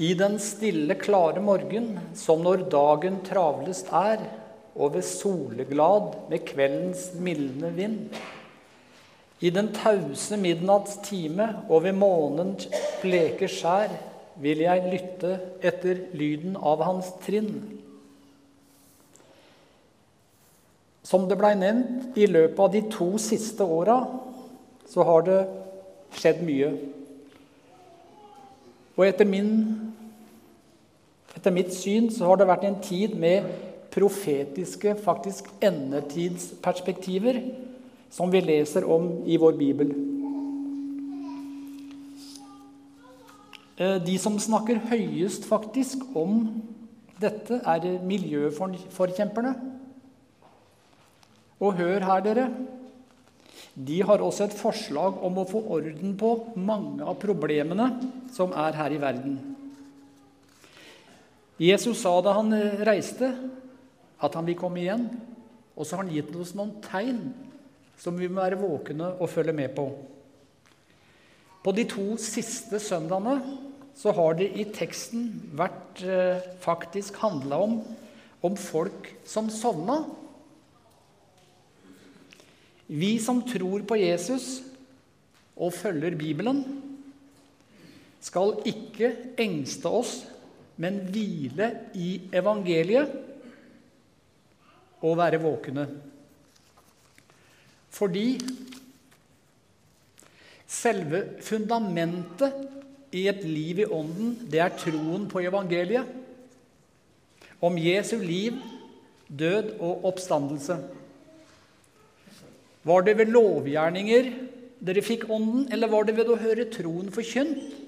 I den stille, klare morgen, som når dagen travlest er, og ved soleglad med kveldens mildne vind. I den tause midnatts time og ved månens bleke skjær vil jeg lytte etter lyden av hans trinn. Som det blei nevnt, i løpet av de to siste åra så har det skjedd mye. Og etter, min, etter mitt syn så har det vært en tid med profetiske, faktisk endetidsperspektiver, som vi leser om i vår bibel. Eh, de som snakker høyest faktisk om dette, er miljøforkjemperne. Og hør her, dere. De har også et forslag om å få orden på mange av problemene som er her i verden. Jesus sa da han reiste, at han vil komme igjen. Og så har han gitt oss noen tegn som vi må være våkne og følge med på. På de to siste søndagene så har det i teksten vært eh, faktisk handla om, om folk som sovna. Vi som tror på Jesus og følger Bibelen, skal ikke engste oss, men hvile i evangeliet og være våkne. Fordi selve fundamentet i et liv i Ånden, det er troen på evangeliet. Om Jesu liv, død og oppstandelse. Var det ved lovgjerninger dere fikk Ånden, eller var det ved å høre troen forkynt?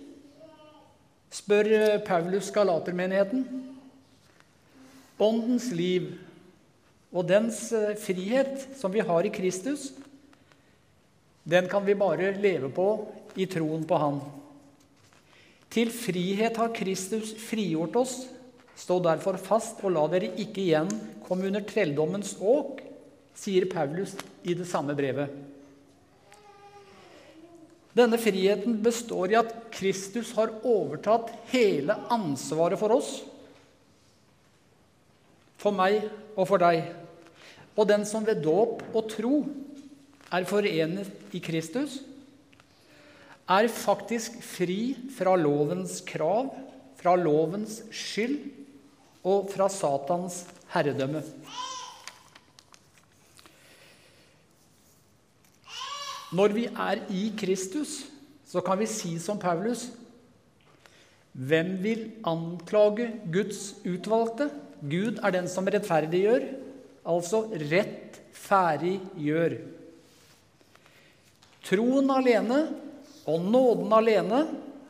Spør eh, Paulus galatermenigheten. Åndens liv og dens eh, frihet som vi har i Kristus, den kan vi bare leve på i troen på Han. Til frihet har Kristus frigjort oss. Stå derfor fast, og la dere ikke igjen komme under trelldommens åk, sier Paulus i det samme brevet. Denne friheten består i at Kristus har overtatt hele ansvaret for oss, for meg og for deg. Og den som ved dåp og tro er forenet i Kristus, er faktisk fri fra lovens krav, fra lovens skyld og fra Satans herredømme. Når vi er i Kristus, så kan vi si som Paulus Hvem vil anklage Guds utvalgte? Gud er den som rettferdiggjør. Altså rettferdiggjør. Troen alene og nåden alene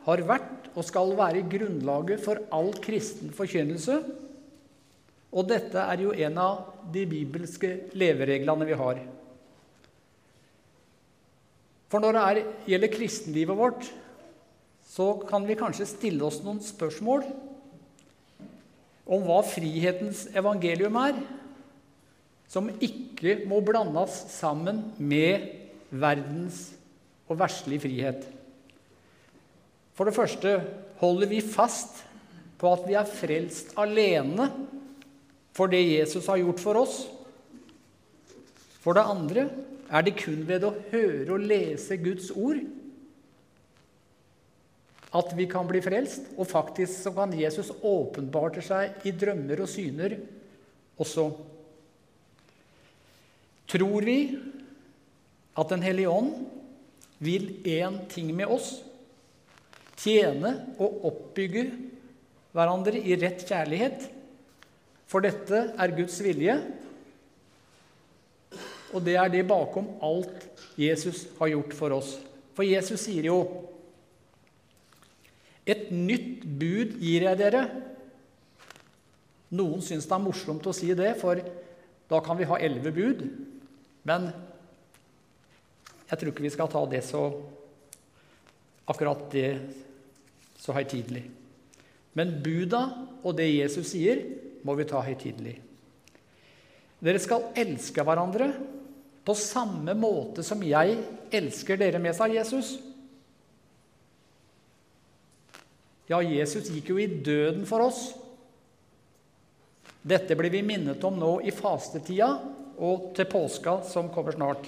har vært og skal være grunnlaget for all kristen forkynnelse. Og dette er jo en av de bibelske levereglene vi har. For når det er, gjelder kristenlivet vårt, så kan vi kanskje stille oss noen spørsmål om hva frihetens evangelium er som ikke må blandes sammen med verdens og verslig frihet. For det første holder vi fast på at vi er frelst alene for det Jesus har gjort for oss. For det andre er det kun ved å høre og lese Guds ord at vi kan bli frelst. Og faktisk så kan Jesus åpenbarte seg i drømmer og syner også. Tror vi at Den hellige ånd vil én ting med oss tjene og oppbygge hverandre i rett kjærlighet. For dette er Guds vilje, og det er det bakom alt Jesus har gjort for oss. For Jesus sier jo Et nytt bud gir jeg dere. Noen syns det er morsomt å si det, for da kan vi ha elleve bud. Men jeg tror ikke vi skal ta det så akkurat det så høytidelig. Men buda og det Jesus sier, må vi ta høytidelig. Dere skal elske hverandre på samme måte som jeg elsker dere med, sa Jesus. Ja, Jesus gikk jo i døden for oss. Dette blir vi minnet om nå i fastetida og til påska som kommer snart.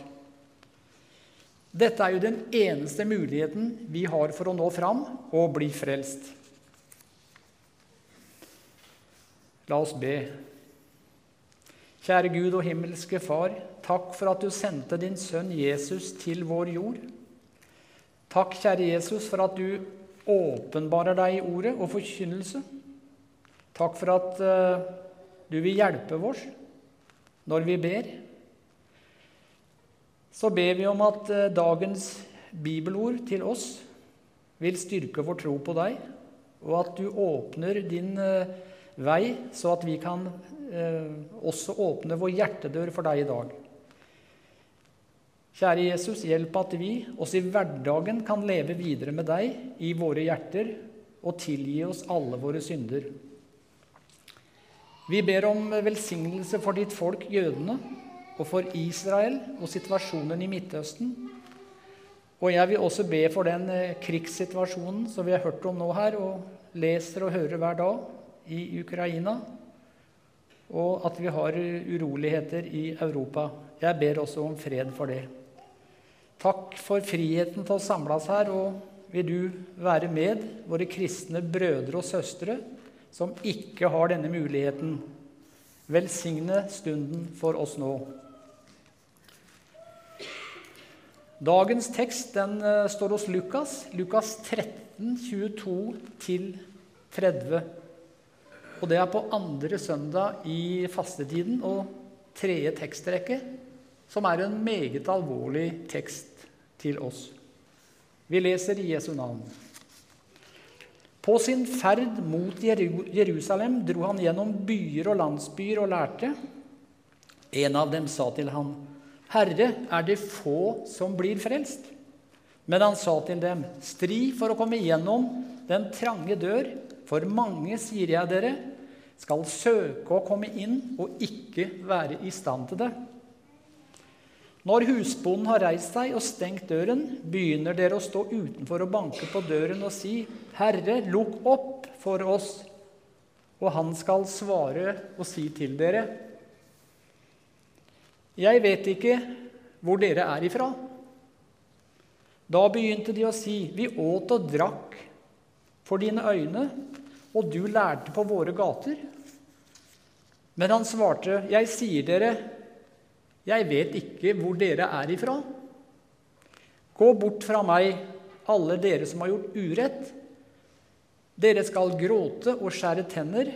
Dette er jo den eneste muligheten vi har for å nå fram og bli frelst. La oss be. Kjære Gud og himmelske Far, takk for at du sendte din sønn Jesus til vår jord. Takk, kjære Jesus, for at du åpenbarer deg i ordet og forkynnelse. Takk for at uh, du vil hjelpe oss når vi ber. Så ber vi om at uh, dagens bibelord til oss vil styrke vår tro på deg, og at du åpner din uh, vei, så at vi kan også åpne vår hjertedør for deg i dag. Kjære Jesus, hjelp at vi også i hverdagen kan leve videre med deg i våre hjerter og tilgi oss alle våre synder. Vi ber om velsignelse for ditt folk jødene og for Israel og situasjonen i Midtøsten. Og jeg vil også be for den eh, krigssituasjonen som vi har hørt om nå her, og leser og hører hver dag i Ukraina, og at vi har uroligheter i Europa. Jeg ber også om fred for det. Takk for friheten til å samles her, og vil du være med våre kristne brødre og søstre som ikke har denne muligheten. Velsigne stunden for oss nå. Dagens tekst den eh, står hos Lukas, Lukas 13, 22-30. Og det er på andre søndag i fastetiden og tredje tekstrekke som er en meget alvorlig tekst til oss. Vi leser i Jesu navn. På sin ferd mot Jerusalem dro han gjennom byer og landsbyer og lærte. En av dem sa til ham, 'Herre, er det få som blir frelst?' Men han sa til dem, 'Stri for å komme gjennom den trange dør, for mange, sier jeg dere, skal søke å komme inn og ikke være i stand til det.' Når husbonden har reist seg og stengt døren, begynner dere å stå utenfor og banke på døren og si, 'Herre, lukk opp for oss.' Og han skal svare og si til dere, 'Jeg vet ikke hvor dere er ifra.' Da begynte de å si, 'Vi åt og drakk for dine øyne, og du lærte på våre gater.' Men han svarte, 'Jeg sier dere, jeg vet ikke hvor dere er ifra. Gå bort fra meg, alle dere som har gjort urett. Dere skal gråte og skjære tenner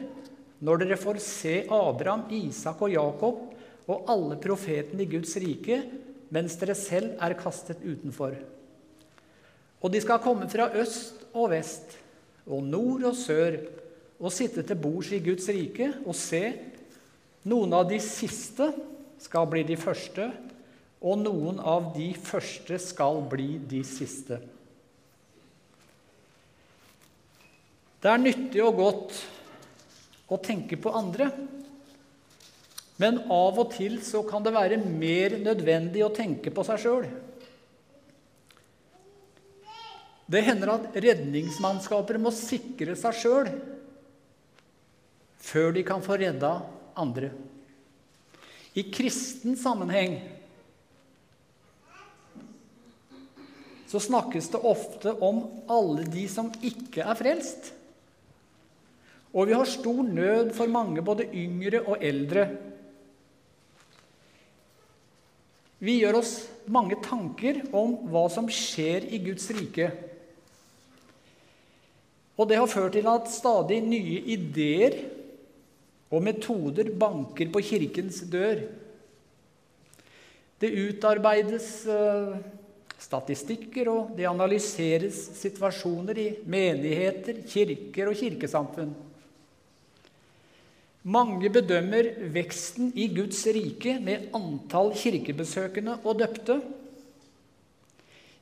når dere får se Abraham, Isak og Jakob og alle profetene i Guds rike, mens dere selv er kastet utenfor. Og de skal komme fra øst og vest og nord og sør og sitte til bords i Guds rike og se, noen av de siste skal bli de første, og noen av de første skal bli de siste. Det er nyttig og godt å tenke på andre. Men av og til så kan det være mer nødvendig å tenke på seg sjøl. Det hender at redningsmannskaper må sikre seg sjøl før de kan få redda andre. I kristen sammenheng så snakkes det ofte om alle de som ikke er frelst. Og vi har stor nød for mange, både yngre og eldre. Vi gjør oss mange tanker om hva som skjer i Guds rike. Og det har ført til at stadig nye ideer og metoder banker på Kirkens dør. Det utarbeides uh, statistikker, og det analyseres situasjoner i menigheter, kirker og kirkesamfunn. Mange bedømmer veksten i Guds rike med antall kirkebesøkende og døpte.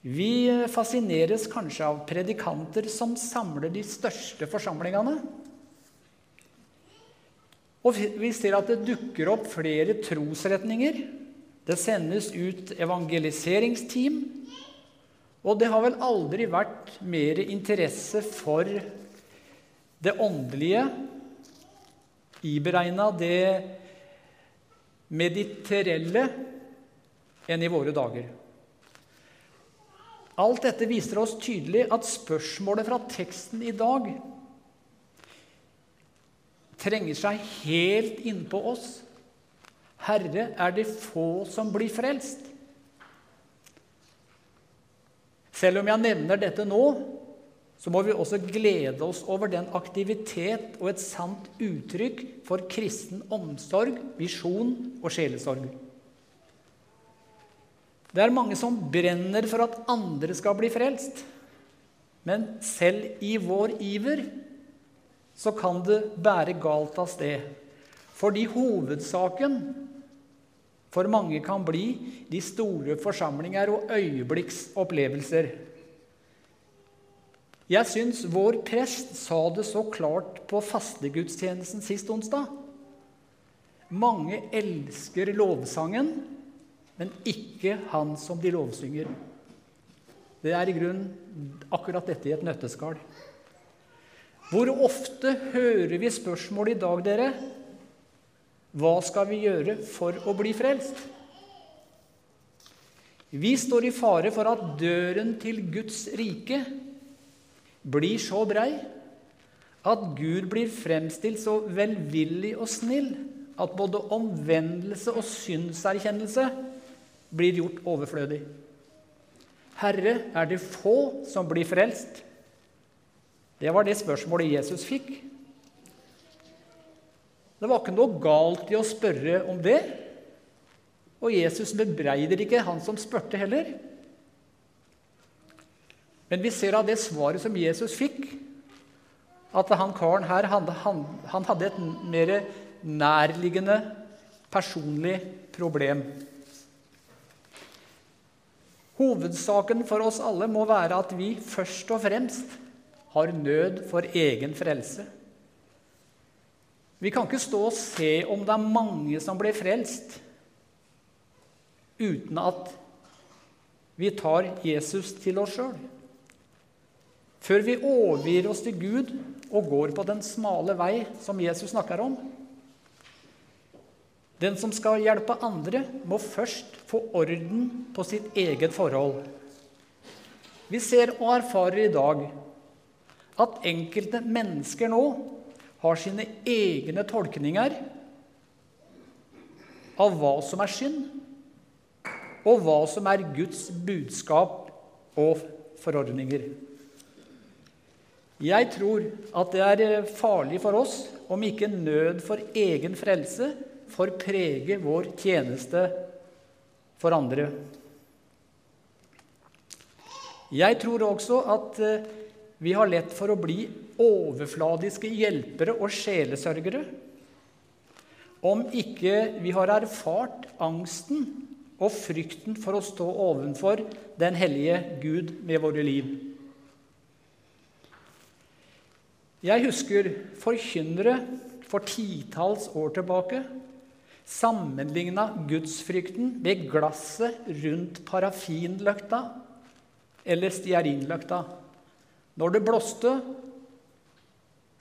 Vi fascineres kanskje av predikanter som samler de største forsamlingene. Og vi ser at det dukker opp flere trosretninger. Det sendes ut evangeliseringsteam. Og det har vel aldri vært mer interesse for det åndelige, iberegna det mediterelle, enn i våre dager. Alt dette viser oss tydelig at spørsmålet fra teksten i dag trenger seg helt innpå oss. Herre, er det få som blir frelst? Selv om jeg nevner dette nå, så må vi også glede oss over den aktivitet og et sant uttrykk for kristen omsorg, visjon og sjelesorg. Det er mange som brenner for at andre skal bli frelst. Men selv i vår iver så kan det bære galt av sted. Fordi hovedsaken for mange kan bli de store forsamlinger og øyeblikksopplevelser. Jeg syns vår prest sa det så klart på fastegudstjenesten sist onsdag. Mange elsker lovsangen, men ikke han som de lovsynger. Det er i grunnen akkurat dette i et nøtteskall. Hvor ofte hører vi spørsmål i dag, dere? Hva skal vi gjøre for å bli frelst? Vi står i fare for at døren til Guds rike blir så brei at Gud blir fremstilt så velvillig og snill at både omvendelse og syndserkjennelse blir gjort overflødig. Herre, er det få som blir frelst? Det var det spørsmålet Jesus fikk. Det var ikke noe galt i å spørre om det. Og Jesus bebreider ikke han som spurte, heller. Men vi ser av det svaret som Jesus fikk, at han karen her han, han, han hadde et mer nærliggende personlig problem. Hovedsaken for oss alle må være at vi først og fremst har nød for egen frelse. Vi kan ikke stå og se om det er mange som blir frelst, uten at vi tar Jesus til oss sjøl. Før vi overgir oss til Gud og går på den smale vei som Jesus snakker om, den som skal hjelpe andre, må først få orden på sitt eget forhold. Vi ser og erfarer i dag at enkelte mennesker nå har sine egne tolkninger av hva som er synd, og hva som er Guds budskap og forordninger. Jeg tror at det er farlig for oss om ikke nød for egen frelse får prege vår tjeneste for andre. Jeg tror også at eh, vi har lett for å bli overfladiske hjelpere og sjelesørgere om ikke vi har erfart angsten og frykten for å stå ovenfor den hellige Gud med våre liv. Jeg husker forkynnere for titalls år tilbake sammenligna gudsfrykten med glasset rundt parafinløkta eller stearinløkta. Når det blåste,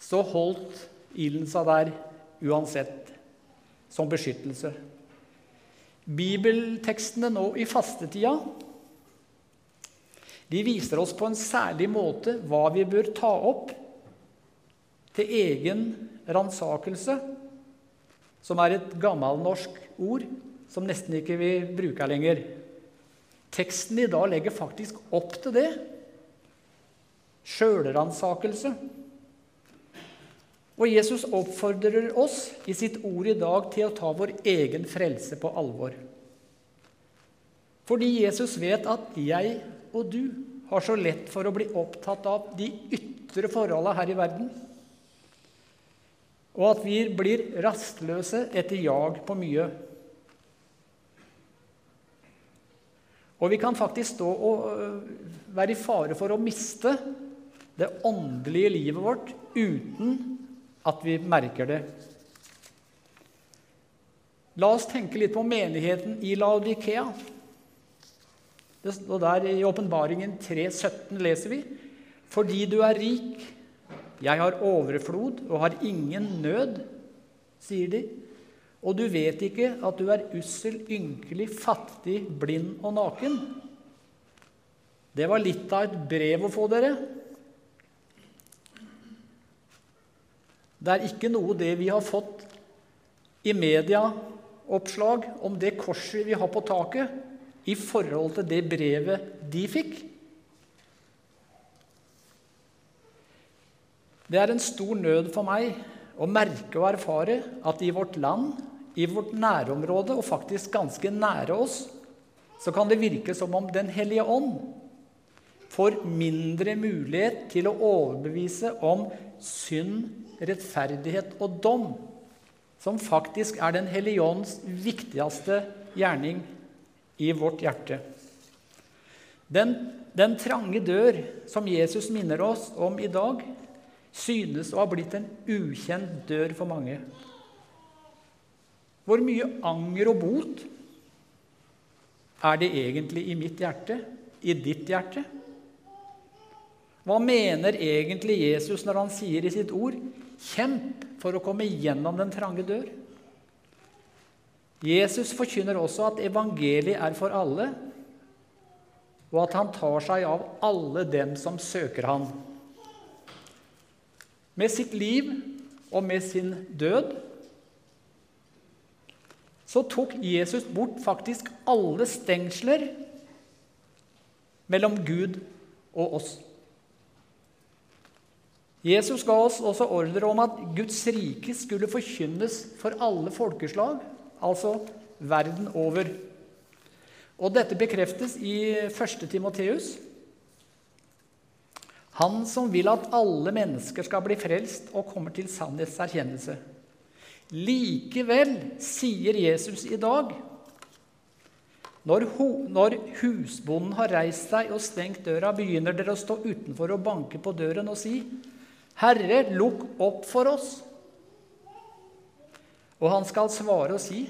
så holdt ilden seg der uansett, som beskyttelse. Bibeltekstene nå i fastetida de viser oss på en særlig måte hva vi bør ta opp til egen ransakelse som er et gammelnorsk ord som nesten ikke vi bruker lenger. Teksten i dag legger faktisk opp til det. Sjølransakelse. Og Jesus oppfordrer oss i sitt ord i dag til å ta vår egen frelse på alvor. Fordi Jesus vet at jeg og du har så lett for å bli opptatt av de ytre forholdene her i verden og at vi blir rastløse etter jag på mye. Og vi kan faktisk stå og øh, være i fare for å miste det åndelige livet vårt uten at vi merker det. La oss tenke litt på menigheten i Laodikea. Det står der I åpenbaringen 3,17 leser vi fordi du er rik, 'Jeg har overflod og har ingen nød', sier de. Og du vet ikke at du er ussel, ynkelig, fattig, blind og naken. Det var litt av et brev å få, dere. Det er ikke noe det vi har fått i medieoppslag om det korset vi har på taket, i forhold til det brevet de fikk. Det er en stor nød for meg å merke og erfare at i vårt land, i vårt nærområde og faktisk ganske nære oss, så kan det virke som om Den hellige ånd får mindre mulighet til å overbevise om synd, rettferdighet og dom, som faktisk er Den hellige ånds viktigste gjerning i vårt hjerte. Den, den trange dør som Jesus minner oss om i dag, synes å ha blitt en ukjent dør for mange. Hvor mye anger og bot er det egentlig i mitt hjerte, i ditt hjerte? Hva mener egentlig Jesus når han sier i sitt ord 'kjemp for å komme gjennom den trange dør'? Jesus forkynner også at evangeliet er for alle, og at han tar seg av alle dem som søker ham. Med sitt liv og med sin død så tok Jesus bort faktisk alle stengsler mellom Gud og oss. Jesus ga oss også ordre om at Guds rike skulle forkynnes for alle folkeslag, altså verden over. Og dette bekreftes i 1. Timoteus han som vil at alle mennesker skal bli frelst og kommer til sannhetserkjennelse. Likevel sier Jesus i dag når, når husbonden har reist seg og stengt døra, begynner dere å stå utenfor og banke på døren og si, 'Herre, lukk opp for oss.' Og han skal svare og si,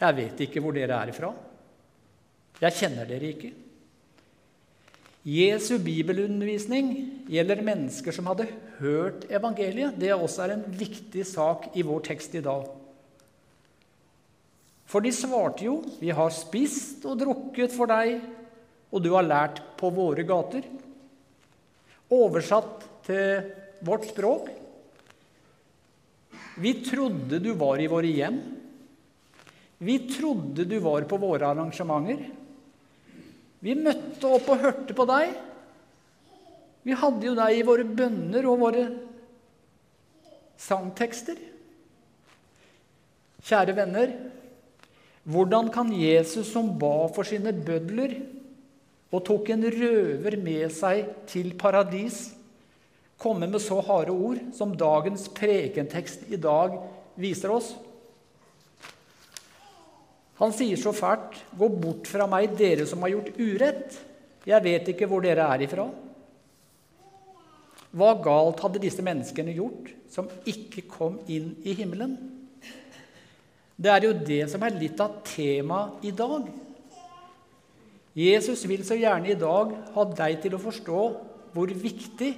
'Jeg vet ikke hvor dere er fra. Jeg kjenner dere ikke.' Jesu bibelundervisning gjelder mennesker som hadde hørt evangeliet. Det også er en viktig sak i vår tekst i dag. For de svarte jo, 'Vi har spist og drukket for deg, og du har lært på våre gater.' Oversatt til vårt språk Vi trodde du var i våre hjem. Vi trodde du var på våre arrangementer. Vi møtte opp og hørte på deg. Vi hadde jo deg i våre bønner og våre sangtekster. Kjære venner, hvordan kan Jesus som ba for sine bødler og tok en røver med seg til paradis, komme med så harde ord som dagens prekentekst i dag viser oss? Han sier så fælt, 'Gå bort fra meg, dere som har gjort urett.' Jeg vet ikke hvor dere er ifra. Hva galt hadde disse menneskene gjort som ikke kom inn i himmelen? Det er jo det som er litt av temaet i dag. Jesus vil så gjerne i dag ha deg til å forstå hvor viktig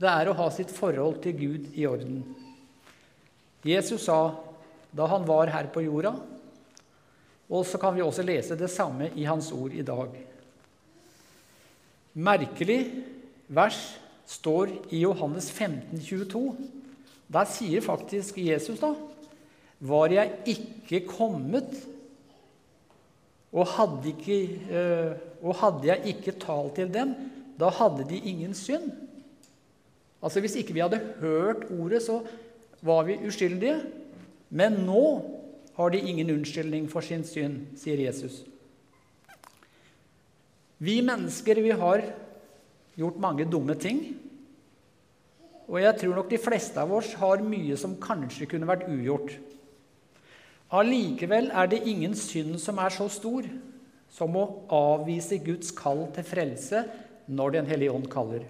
det er å ha sitt forhold til Gud i orden. Jesus sa da han var her på jorda og så kan vi også lese det samme i hans ord i dag. Merkelig vers står i Johannes 15, 22. Der sier faktisk Jesus, da Var jeg ikke kommet, og hadde, ikke, øh, og hadde jeg ikke talt til dem, da hadde de ingen synd. Altså Hvis ikke vi hadde hørt ordet, så var vi uskyldige. Men nå har de ingen unnskyldning for sin synd, sier Jesus. Vi mennesker vi har gjort mange dumme ting. Og jeg tror nok de fleste av oss har mye som kanskje kunne vært ugjort. Allikevel er det ingen synd som er så stor som å avvise Guds kall til frelse når Den hellige ånd kaller.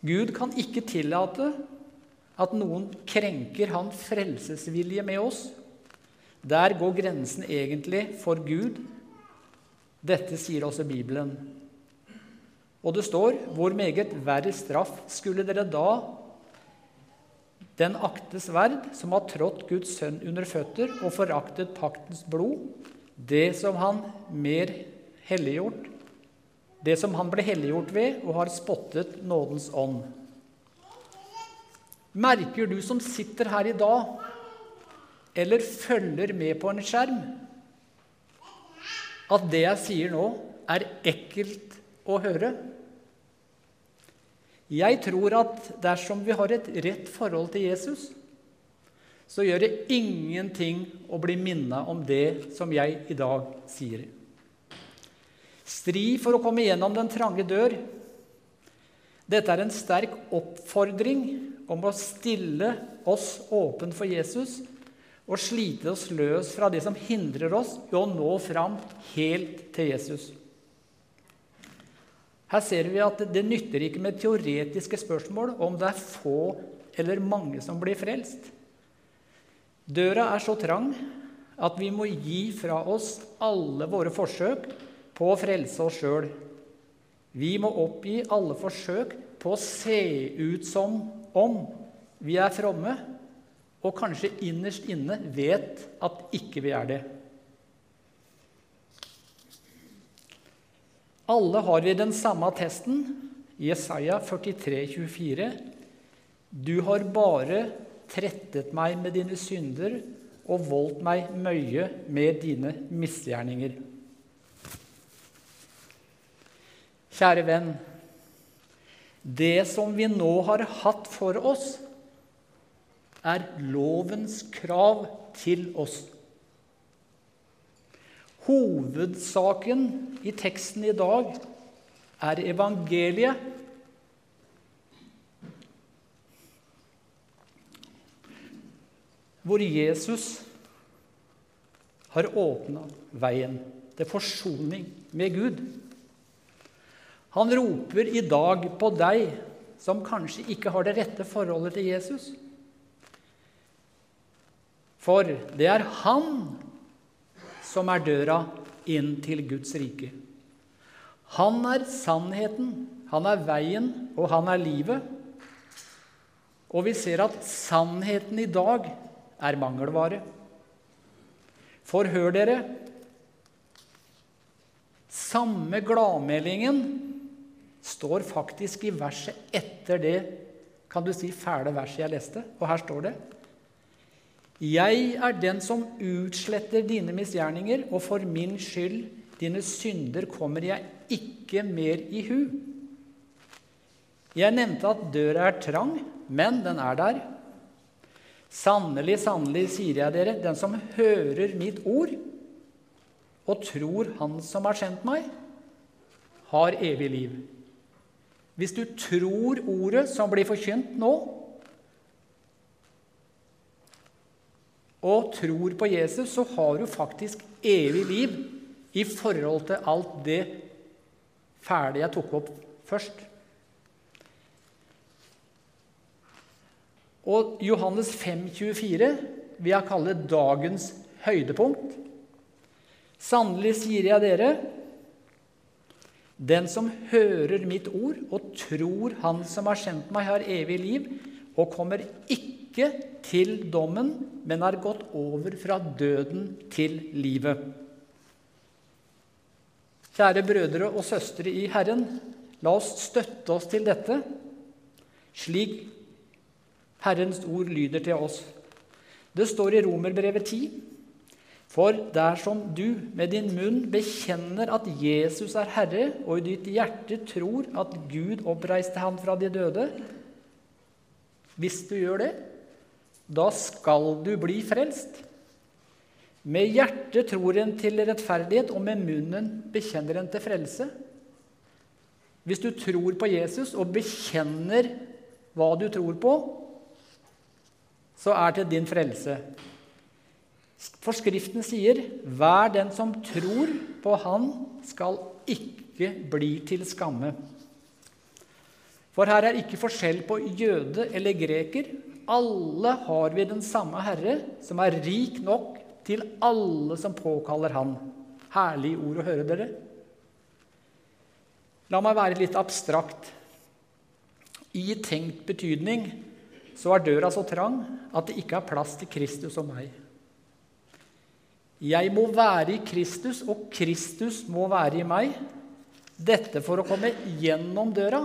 Gud kan ikke tillate at noen krenker hans frelsesvilje med oss. Der går grensen egentlig for Gud. Dette sier også Bibelen. Og det står hvor meget verre straff skulle dere da den aktes verd som har trådt Guds sønn under føtter og foraktet paktens blod, det som han mer helliggjort, det som han ble helliggjort ved og har spottet nådens ånd. Merker du som sitter her i dag, eller følger med på en skjerm, at det jeg sier nå, er ekkelt å høre? Jeg tror at dersom vi har et rett forhold til Jesus, så gjør det ingenting å bli minna om det som jeg i dag sier. Stri for å komme gjennom den trange dør. Dette er en sterk oppfordring om å stille oss åpen for Jesus og slite oss løs fra det som hindrer oss i å nå fram helt til Jesus. Her ser vi at det nytter ikke med teoretiske spørsmål om det er få eller mange som blir frelst. Døra er så trang at vi må gi fra oss alle våre forsøk på å frelse oss sjøl. Vi må oppgi alle forsøk på å se ut som om vi er fromme, og kanskje innerst inne vet at ikke vi er det. Alle har vi den samme attesten, Jesaja 43, 24. Du har bare trettet meg med dine synder og voldt meg møye med dine misgjerninger. Kjære venn. Det som vi nå har hatt for oss, er lovens krav til oss. Hovedsaken i teksten i dag er evangeliet. Hvor Jesus har åpna veien til forsoning med Gud. Han roper i dag på deg som kanskje ikke har det rette forholdet til Jesus. For det er han som er døra inn til Guds rike. Han er sannheten, han er veien, og han er livet. Og vi ser at sannheten i dag er mangelvare. For hør dere Samme gladmeldingen står faktisk i verset etter det kan du si, fæle verset jeg leste. Og her står det jeg er den som utsletter dine misgjerninger, og for min skyld, dine synder, kommer jeg ikke mer i hu. Jeg nevnte at døra er trang, men den er der. Sannelig, sannelig, sier jeg dere, den som hører mitt ord og tror Han som har sendt meg, har evig liv. Hvis du tror ordet som blir forkynt nå, og tror på Jesus, så har du faktisk evig liv i forhold til alt det fæle jeg tok opp først. Og Johannes 5, 24 vil jeg kalle dagens høydepunkt. Sannelig sier jeg dere, den som hører mitt ord og tror Han som har sendt meg, har evig liv og kommer ikke til dommen, men har gått over fra døden til livet. Kjære brødre og søstre i Herren, la oss støtte oss til dette, slik Herrens ord lyder til oss. Det står i Romerbrevet 10.: For dersom du med din munn bekjenner at Jesus er Herre, og i ditt hjerte tror at Gud oppreiste ham fra de døde Hvis du gjør det, da skal du bli frelst. Med hjertet tror en til rettferdighet, og med munnen bekjenner en til frelse. Hvis du tror på Jesus og bekjenner hva du tror på, så er det din frelse. Forskriften sier, 'Hver den som tror på Han, skal ikke bli til skamme'. For her er ikke forskjell på jøde eller greker, alle har vi den samme Herre, som er rik nok til alle som påkaller Han. Herlig ord å høre, dere. La meg være litt abstrakt. I tenkt betydning så er døra så trang at det ikke er plass til Kristus og meg. Jeg må være i Kristus, og Kristus må være i meg. Dette for å komme gjennom døra.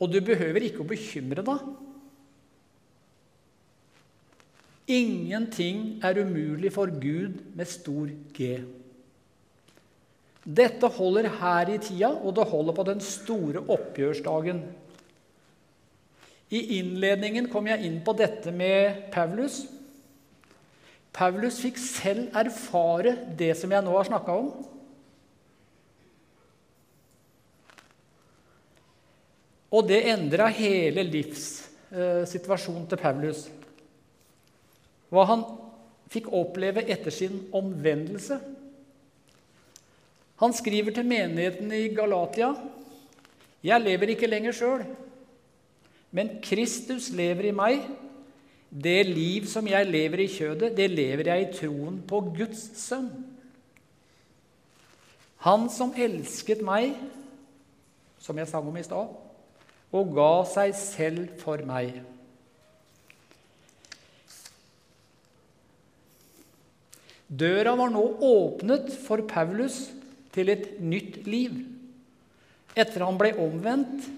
Og du behøver ikke å bekymre deg. Ingenting er umulig for Gud med stor G. Dette holder her i tida, og det holder på den store oppgjørsdagen. I innledningen kom jeg inn på dette med Paulus. Paulus fikk selv erfare det som jeg nå har snakka om. Og det endra hele livssituasjonen til Paulus. Hva han fikk oppleve etter sin omvendelse. Han skriver til menigheten i Galatia.: Jeg lever ikke lenger sjøl, men Kristus lever i meg. Det liv som jeg lever i kjødet, det lever jeg i troen på Guds sønn. Han som elsket meg, som jeg sang om i stad, og ga seg selv for meg. Døra var nå åpnet for Paulus til et nytt liv. Etter han ble omvendt,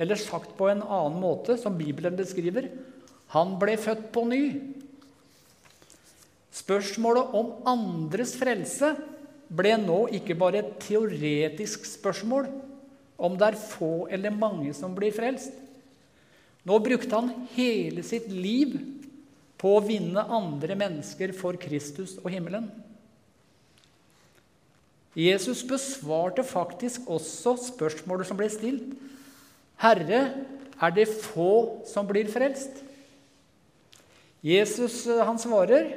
eller sagt på en annen måte, som Bibelen beskriver han ble født på ny. Spørsmålet om andres frelse ble nå ikke bare et teoretisk spørsmål om det er få eller mange som blir frelst. Nå brukte han hele sitt liv på å vinne andre mennesker for Kristus og himmelen. Jesus besvarte faktisk også spørsmålet som ble stilt. Herre, er det få som blir frelst? Jesus eh, han svarer,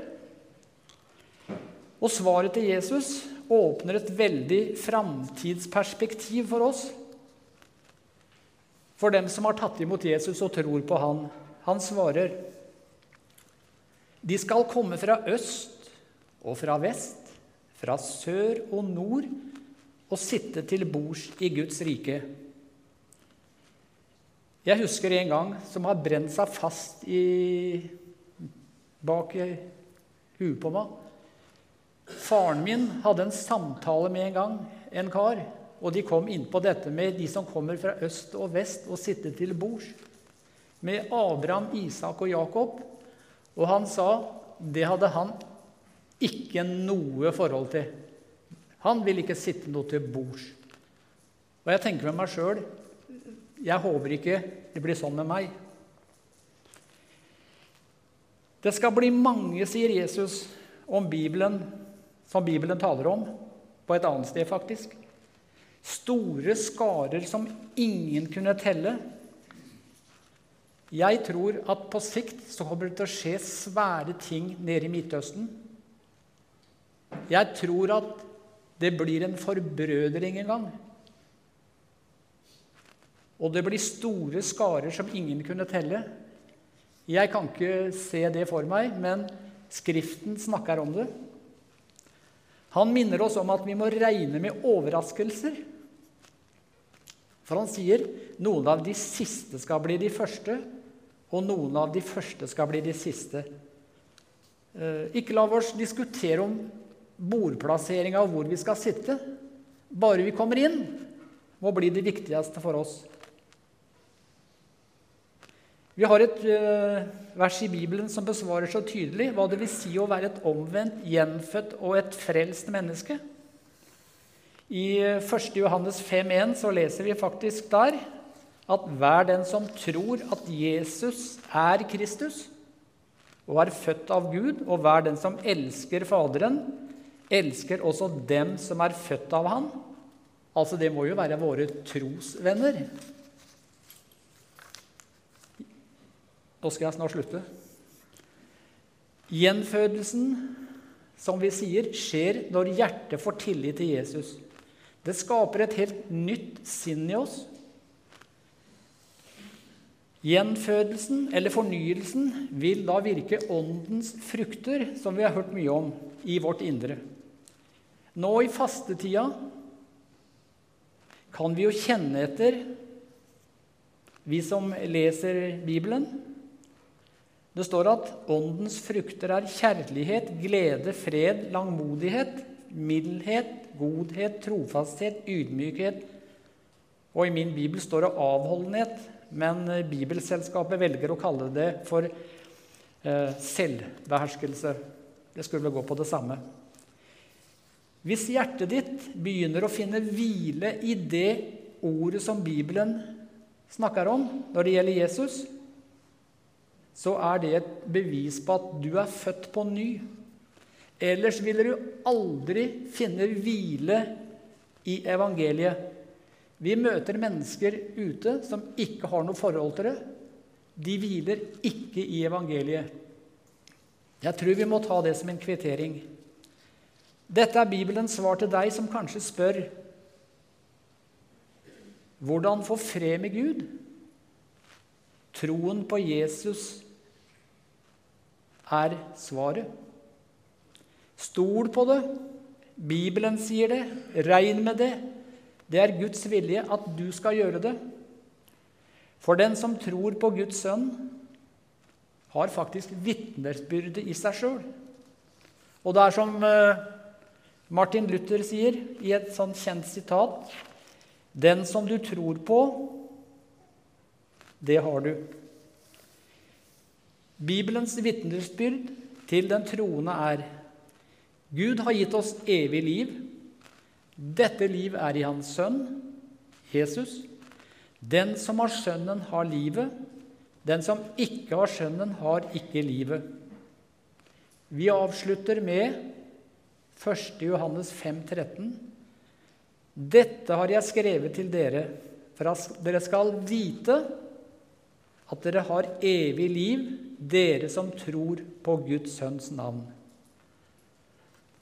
og svaret til Jesus åpner et veldig framtidsperspektiv for oss. For dem som har tatt imot Jesus og tror på han. Han svarer De skal komme fra øst og fra vest fra sør og nord og sitte til bords i Guds rike. Jeg husker en gang som har brent seg fast i, bak i huet på meg. Faren min hadde en samtale med en gang, en kar, og de kom inn på dette med de som kommer fra øst og vest og sitter til bords. Med Abraham, Isak og Jakob. Og han sa det hadde han ikke noe forhold til. Han vil ikke sitte noe til bords. Og jeg tenker med meg sjøl jeg håper ikke det blir sånn med meg. Det skal bli mange, sier Jesus, om Bibelen, som Bibelen taler om, på et annet sted, faktisk. Store skarer som ingen kunne telle. Jeg tror at på sikt så kommer det til å skje svære ting nede i Midtøsten. Jeg tror at det blir en forbrødring en gang. Og det blir store skarer som ingen kunne telle. Jeg kan ikke se det for meg, men Skriften snakker om det. Han minner oss om at vi må regne med overraskelser. For han sier noen av de siste skal bli de første, og noen av de første skal bli de siste. Eh, ikke la oss diskutere om bordplasseringa og hvor vi skal sitte, bare vi kommer inn, må bli det viktigste for oss. Vi har et uh, vers i Bibelen som besvarer så tydelig hva det vil si å være et omvendt, gjenfødt og et frelst menneske. I 1. Johannes 5,1 så leser vi faktisk der at hver den som tror at Jesus er Kristus og er født av Gud, og hver den som elsker Faderen, elsker også dem som er født av han. Altså, det må jo være våre trosvenner. Nå skal jeg snart slutte. Gjenfødelsen, som vi sier, skjer når hjertet får tillit til Jesus. Det skaper et helt nytt sinn i oss. Gjenfødelsen eller fornyelsen vil da virke åndens frukter, som vi har hørt mye om, i vårt indre. Nå i fastetida kan vi jo kjenne etter, vi som leser Bibelen. Det står at åndens frukter er kjærlighet, glede, fred, langmodighet, mildhet, godhet, trofasthet, ydmykhet. Og i min bibel står det avholdenhet, men Bibelselskapet velger å kalle det for eh, selvbeherskelse. Det skulle gå på det samme. Hvis hjertet ditt begynner å finne hvile i det ordet som Bibelen snakker om når det gjelder Jesus, så er det et bevis på at du er født på ny. Ellers ville du aldri finne hvile i evangeliet. Vi møter mennesker ute som ikke har noe forhold til det. De hviler ikke i evangeliet. Jeg tror vi må ta det som en kvittering. Dette er Bibelens svar til deg som kanskje spør hvordan få fred med Gud? Troen på Jesus er svaret. Stol på det. Bibelen sier det. Regn med det. Det er Guds vilje at du skal gjøre det. For den som tror på Guds sønn, har faktisk vitnesbyrde i seg sjøl. Og det er som eh, Martin Luther sier i et sånn kjent sitat Den som du tror på, det har du. Bibelens vitnesbyrd til den troende er Gud har gitt oss evig liv. Dette liv er i Hans Sønn, Jesus. Den som har Sønnen, har livet. Den som ikke har Sønnen, har ikke livet. Vi avslutter med 1. Johannes 5, 13. Dette har jeg skrevet til dere, for at dere skal vite at dere har evig liv, dere som tror på Guds sønns navn.